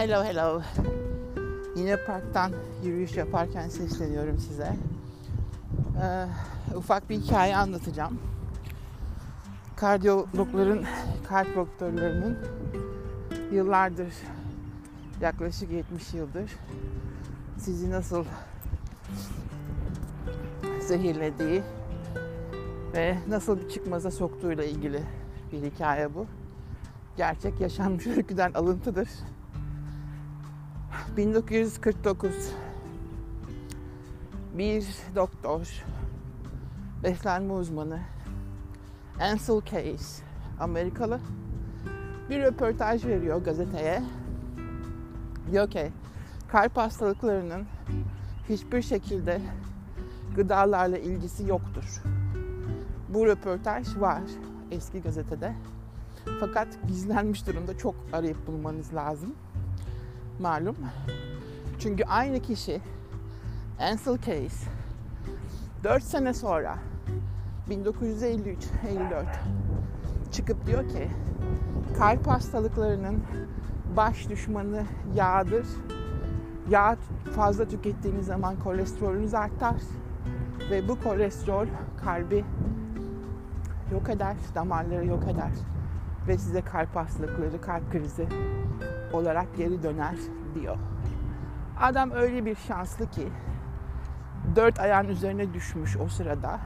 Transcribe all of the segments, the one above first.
Hello hello. Yine parktan yürüyüş yaparken sesleniyorum size. Ee, ufak bir hikaye anlatacağım. Kardiyologların, kalp doktorlarının yıllardır, yaklaşık 70 yıldır sizi nasıl zehirlediği ve nasıl bir çıkmaza soktuğuyla ilgili bir hikaye bu. Gerçek yaşanmış öyküden alıntıdır. 1949 bir doktor, beslenme uzmanı Ansel Case, Amerikalı bir röportaj veriyor gazeteye. Diyor ki kalp hastalıklarının hiçbir şekilde gıdalarla ilgisi yoktur. Bu röportaj var eski gazetede. Fakat gizlenmiş durumda çok arayıp bulmanız lazım. Malum. Çünkü aynı kişi Ansel Case 4 sene sonra 1953-54 çıkıp diyor ki kalp hastalıklarının baş düşmanı yağdır. Yağ fazla tükettiğiniz zaman kolesterolünüz artar ve bu kolesterol kalbi yok eder, damarları yok eder ve size kalp hastalıkları, kalp krizi olarak geri döner diyor. Adam öyle bir şanslı ki dört ayağın üzerine düşmüş o sırada.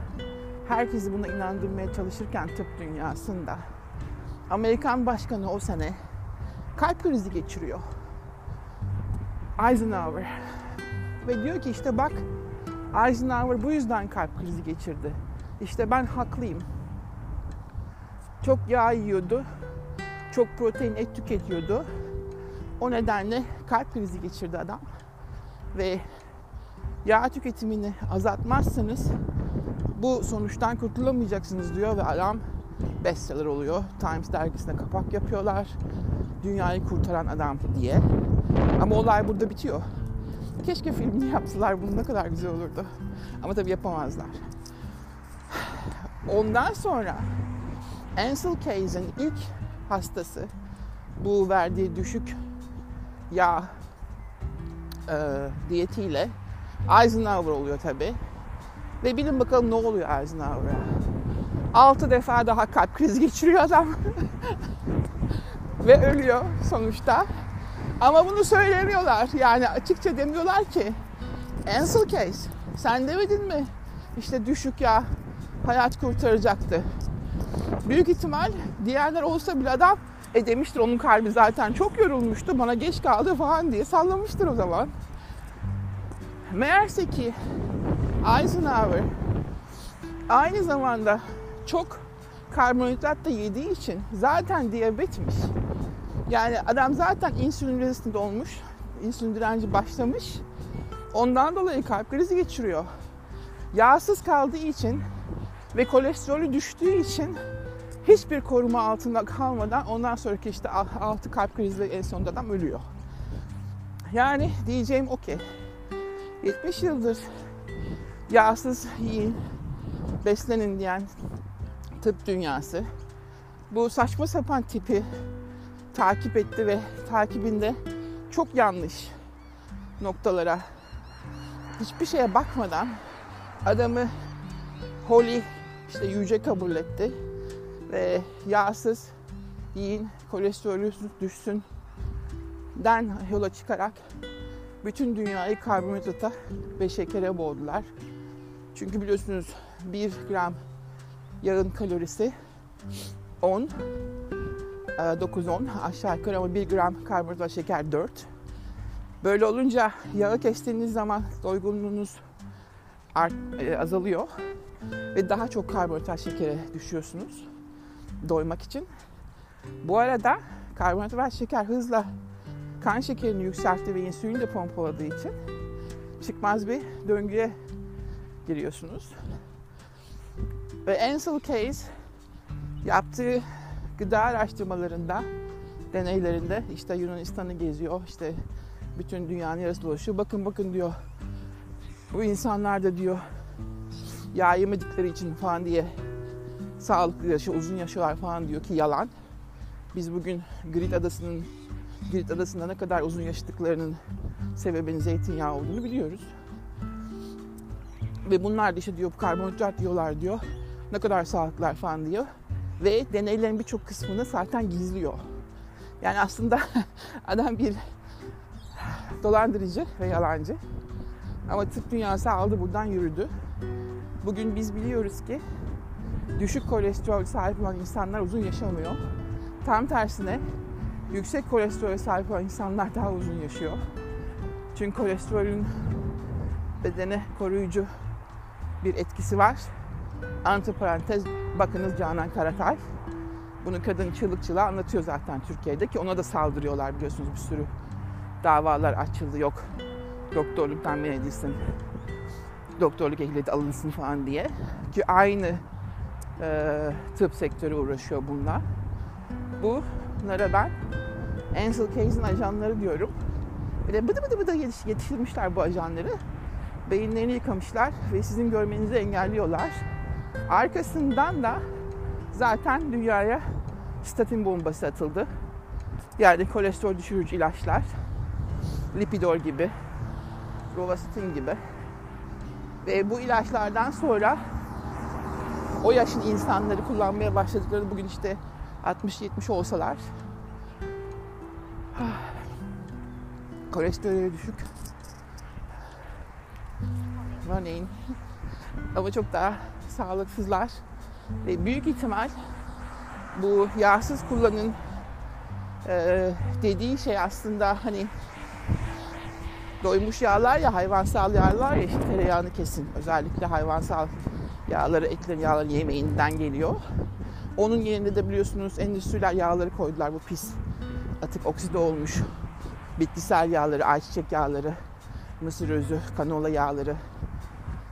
Herkesi buna inandırmaya çalışırken tıp dünyasında Amerikan başkanı o sene kalp krizi geçiriyor. Eisenhower. Ve diyor ki işte bak Eisenhower bu yüzden kalp krizi geçirdi. İşte ben haklıyım. Çok yağ yiyordu. Çok protein et tüketiyordu. O nedenle kalp krizi geçirdi adam. Ve yağ tüketimini azaltmazsanız bu sonuçtan kurtulamayacaksınız diyor ve adam bestseller oluyor. Times dergisine kapak yapıyorlar. Dünyayı kurtaran adam diye. Ama olay burada bitiyor. Keşke filmini yapsalar bunu ne kadar güzel olurdu. Ama tabii yapamazlar. Ondan sonra Ansel Keys'in ilk hastası bu verdiği düşük yağ e, diyetiyle Eisenhower oluyor tabi. Ve bilin bakalım ne oluyor Eisenhower'a. Altı defa daha kalp krizi geçiriyor adam. Ve ölüyor sonuçta. Ama bunu söylemiyorlar. Yani açıkça demiyorlar ki Ansel Case sen demedin mi? İşte düşük yağ hayat kurtaracaktı. Büyük ihtimal diğerler olsa bile adam e demiştir onun kalbi zaten çok yorulmuştu bana geç kaldı falan diye sallamıştır o zaman. Meğerse ki Eisenhower aynı zamanda çok karbonhidrat da yediği için zaten diyabetmiş. Yani adam zaten insülin rezistant olmuş. İnsülin direnci başlamış. Ondan dolayı kalp krizi geçiriyor. Yağsız kaldığı için ve kolesterolü düştüğü için hiçbir koruma altında kalmadan ondan sonraki işte altı kalp kriziyle en sonunda adam ölüyor. Yani diyeceğim o ki 70 yıldır yağsız yiyin, beslenin diyen tıp dünyası bu saçma sapan tipi takip etti ve takibinde çok yanlış noktalara hiçbir şeye bakmadan adamı holy işte yüce kabul etti ve yağsız yiyin, kolesterolü düşsün den yola çıkarak bütün dünyayı karbonhidrata ve şekere boğdular. Çünkü biliyorsunuz 1 gram yağın kalorisi 10 9-10 aşağı yukarı ama 1 gram karbonhidrat şeker 4. Böyle olunca yağı kestiğiniz zaman doygunluğunuz art, e, azalıyor ve daha çok karbonhidrat şekere düşüyorsunuz doymak için. Bu arada karbonhidrat şeker hızla kan şekerini yükseltti ve insülin de pompaladığı için çıkmaz bir döngüye giriyorsunuz. Ve Ansel Case yaptığı gıda araştırmalarında, deneylerinde işte Yunanistan'ı geziyor, işte bütün dünyanın yarısı dolaşıyor. Bakın bakın diyor, bu insanlar da diyor yağ yemedikleri için falan diye sağlıklı yaşıyor, uzun yaşıyorlar falan diyor ki yalan. Biz bugün Grit Adası'nın Girit Adası'nda ne kadar uzun yaşadıklarının sebebinin zeytinyağı olduğunu biliyoruz. Ve bunlar da işte diyor karbonhidrat diyorlar diyor. Ne kadar sağlıklılar falan diyor. Ve deneylerin birçok kısmını zaten gizliyor. Yani aslında adam bir dolandırıcı ve yalancı. Ama tıp dünyası aldı buradan yürüdü. Bugün biz biliyoruz ki düşük kolesterol sahip olan insanlar uzun yaşamıyor. Tam tersine yüksek kolesterol sahip olan insanlar daha uzun yaşıyor. Çünkü kolesterolün bedene koruyucu bir etkisi var. Antiparantez bakınız Canan Karatay. Bunu kadın çığlık çığlığa anlatıyor zaten Türkiye'de ki ona da saldırıyorlar biliyorsunuz bir sürü davalar açıldı yok doktorluktan men edilsin doktorluk ehliyeti alınsın falan diye ki aynı e, tıp sektörü uğraşıyor bunlar. Bunlara ben Ansel Keys'in ajanları diyorum. Bir de bıdı bıdı bıdı yetiştirmişler bu ajanları. Beyinlerini yıkamışlar ve sizin görmenizi engelliyorlar. Arkasından da zaten dünyaya statin bombası atıldı. Yani kolesterol düşürücü ilaçlar. Lipidol gibi, Rovastatin gibi. Ve bu ilaçlardan sonra o yaşın insanları kullanmaya başladıkları bugün işte 60-70 olsalar. Kolesterolü düşük. Örneğin. Ama çok daha sağlıksızlar. Ve büyük ihtimal bu yağsız kullanın e, dediği şey aslında hani doymuş yağlar ya hayvansal yağlar ya işte tereyağını kesin. Özellikle hayvansal yağları etlerin yağları yemeğinden geliyor. Onun yerine de biliyorsunuz endüstriler yağları koydular bu pis atık okside olmuş bitkisel yağları, ayçiçek yağları, mısır özü, kanola yağları,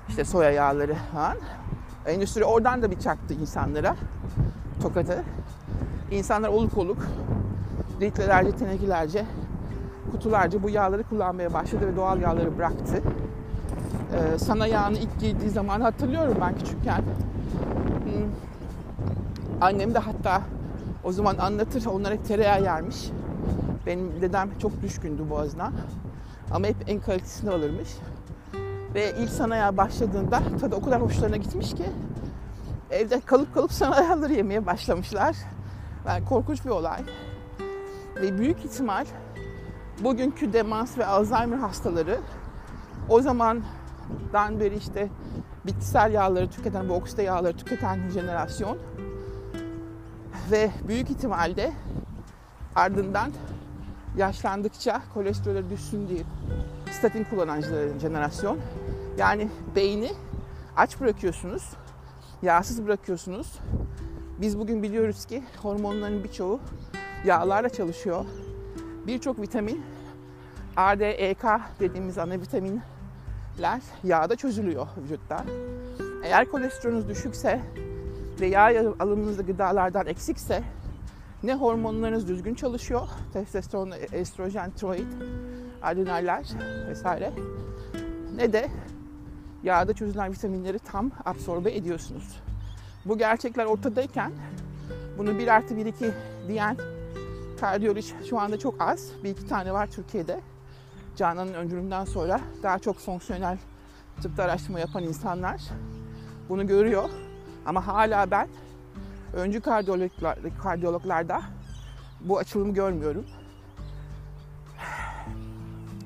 işte soya yağları falan. Endüstri oradan da bir çaktı insanlara tokatı. İnsanlar oluk oluk litrelerce, tenekelerce, kutularca bu yağları kullanmaya başladı ve doğal yağları bıraktı. Ee, sana yağını ilk girdiği zaman hatırlıyorum ben küçükken. Hmm. Annem de hatta o zaman anlatır, onlar hep tereyağı yermiş. Benim dedem çok düşkündü boğazına. Ama hep en kalitesini alırmış. Ve ilk sanayi başladığında tadı o kadar hoşlarına gitmiş ki evde kalıp kalıp sanayileri yemeye başlamışlar. Yani korkunç bir olay. Ve büyük ihtimal bugünkü demans ve Alzheimer hastaları o zamandan beri işte bitkisel yağları tüketen, bu okside yağları tüketen jenerasyon ve büyük ihtimalle ardından yaşlandıkça kolesterolü düşsün diye statin kullanan jenerasyon. Yani beyni aç bırakıyorsunuz, yağsız bırakıyorsunuz. Biz bugün biliyoruz ki hormonların birçoğu yağlarla çalışıyor. Birçok vitamin, A, D, E, K dediğimiz ana vitaminler yağda çözülüyor vücutta. Eğer kolesterolünüz düşükse ve yağ alımınız gıdalardan eksikse ne hormonlarınız düzgün çalışıyor, testosteron, estrojen, tiroid, adrenaller vesaire ne de yağda çözülen vitaminleri tam absorbe ediyorsunuz. Bu gerçekler ortadayken bunu 1 artı 1 2 diyen kardiyolog şu anda çok az. Bir iki tane var Türkiye'de. Canan'ın öncülüğünden sonra daha çok fonksiyonel tıpta araştırma yapan insanlar bunu görüyor. Ama hala ben öncü kardiyologlar, kardiyologlarda bu açılımı görmüyorum.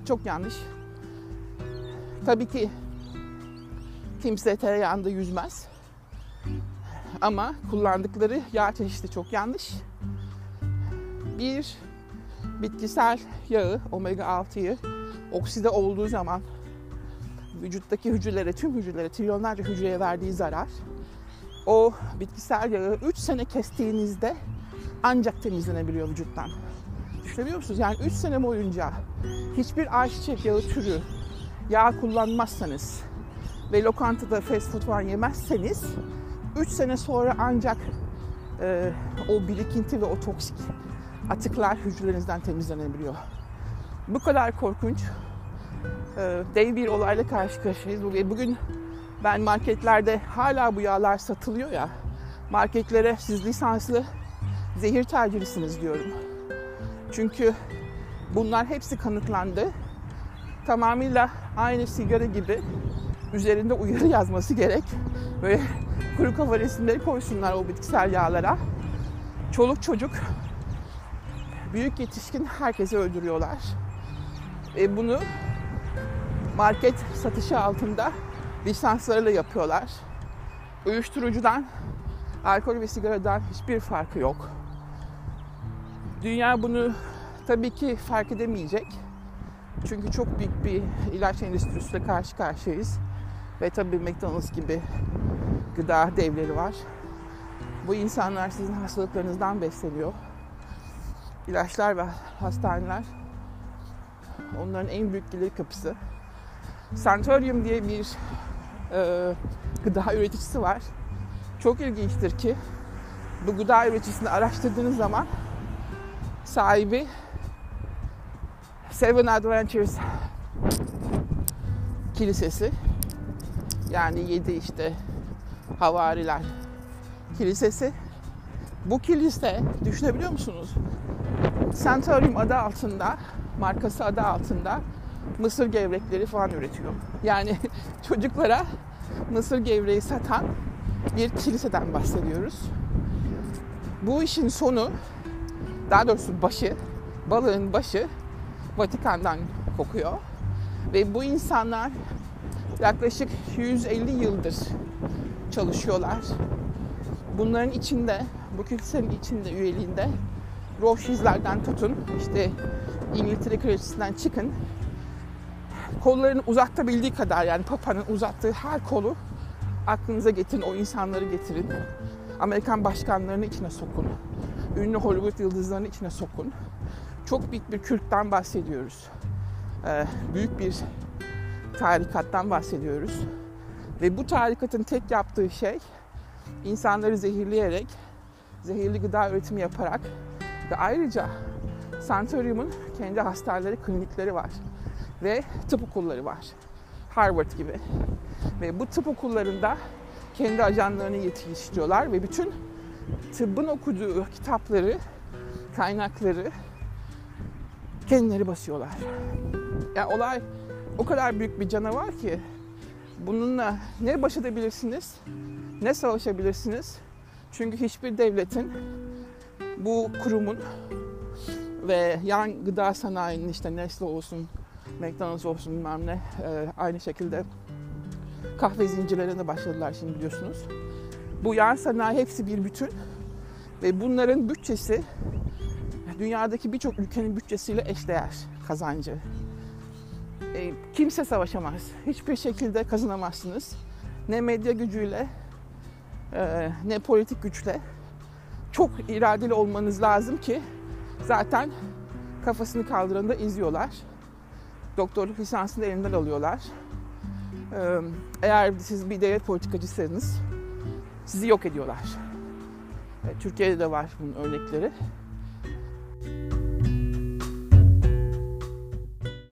Çok yanlış. Tabii ki kimse tereyağında yüzmez. Ama kullandıkları yağ çeşidi çok yanlış. Bir bitkisel yağı, omega 6'yı okside olduğu zaman vücuttaki hücrelere, tüm hücrelere, trilyonlarca hücreye verdiği zarar o bitkisel yağı 3 sene kestiğinizde ancak temizlenebiliyor vücuttan. Düşünebiliyor musunuz? Yani 3 sene boyunca hiçbir ayçiçek yağı türü yağ kullanmazsanız ve lokantada fast food falan yemezseniz 3 sene sonra ancak e, o birikinti ve o toksik atıklar hücrelerinizden temizlenebiliyor. Bu kadar korkunç e, dev bir olayla karşı karşıyayız. Bugün ben marketlerde hala bu yağlar satılıyor ya. Marketlere siz lisanslı zehir tacirısınız diyorum. Çünkü Bunlar hepsi kanıtlandı. Tamamıyla aynı sigara gibi üzerinde uyarı yazması gerek. Böyle kuru kafa resimleri koysunlar o bitkisel yağlara. Çoluk çocuk, büyük yetişkin herkesi öldürüyorlar. E bunu market satışı altında lisanslarıyla yapıyorlar. Uyuşturucudan, alkol ve sigaradan hiçbir farkı yok. Dünya bunu tabii ki fark edemeyecek. Çünkü çok büyük bir ilaç endüstrisiyle karşı karşıyayız. Ve tabii McDonald's gibi gıda devleri var. Bu insanlar sizin hastalıklarınızdan besleniyor. İlaçlar ve hastaneler onların en büyük gelir kapısı. Santorium diye bir e, gıda üreticisi var. Çok ilginçtir ki bu gıda üreticisini araştırdığınız zaman sahibi Seven Adventures Kilisesi yani yedi işte havariler kilisesi. Bu kilise düşünebiliyor musunuz? Santorium adı altında, markası adı altında mısır gevrekleri falan üretiyor. Yani çocuklara mısır gevreği satan bir kiliseden bahsediyoruz. Bu işin sonu, daha doğrusu başı, balığın başı Vatikan'dan kokuyor. Ve bu insanlar yaklaşık 150 yıldır çalışıyorlar. Bunların içinde, bu kilisenin içinde üyeliğinde Rothschild'lerden tutun, işte İngiltere Kraliçesi'nden çıkın. Kollarını uzatabildiği kadar yani Papa'nın uzattığı her kolu aklınıza getirin, o insanları getirin. Amerikan başkanlarını içine sokun. Ünlü Hollywood yıldızlarını içine sokun. Çok büyük bir kültten bahsediyoruz. Ee, büyük bir tarikattan bahsediyoruz. Ve bu tarikatın tek yaptığı şey insanları zehirleyerek, zehirli gıda üretimi yaparak ve ayrıca Santorium'un kendi hastaneleri, klinikleri var. Ve tıp okulları var. Harvard gibi. Ve bu tıp okullarında kendi ajanlarını yetiştiriyorlar ve bütün tıbbın okuduğu kitapları, kaynakları kendileri basıyorlar. Yani olay o kadar büyük bir canavar ki bununla ne baş edebilirsiniz ne savaşabilirsiniz. Çünkü hiçbir devletin bu kurumun ve yan gıda sanayinin işte Nestle olsun, McDonald's olsun bilmem ne e, aynı şekilde kahve zincirlerine başladılar şimdi biliyorsunuz. Bu yan sanayi hepsi bir bütün ve bunların bütçesi dünyadaki birçok ülkenin bütçesiyle eşdeğer kazancı. E, kimse savaşamaz. Hiçbir şekilde kazanamazsınız. Ne medya gücüyle e, ne politik güçle. Çok iradeli olmanız lazım ki zaten kafasını kaldıranda izliyorlar. Doktorluk lisansını elinden alıyorlar. Eğer siz bir devlet politikacıysanız sizi yok ediyorlar. E, Türkiye'de de var bunun örnekleri.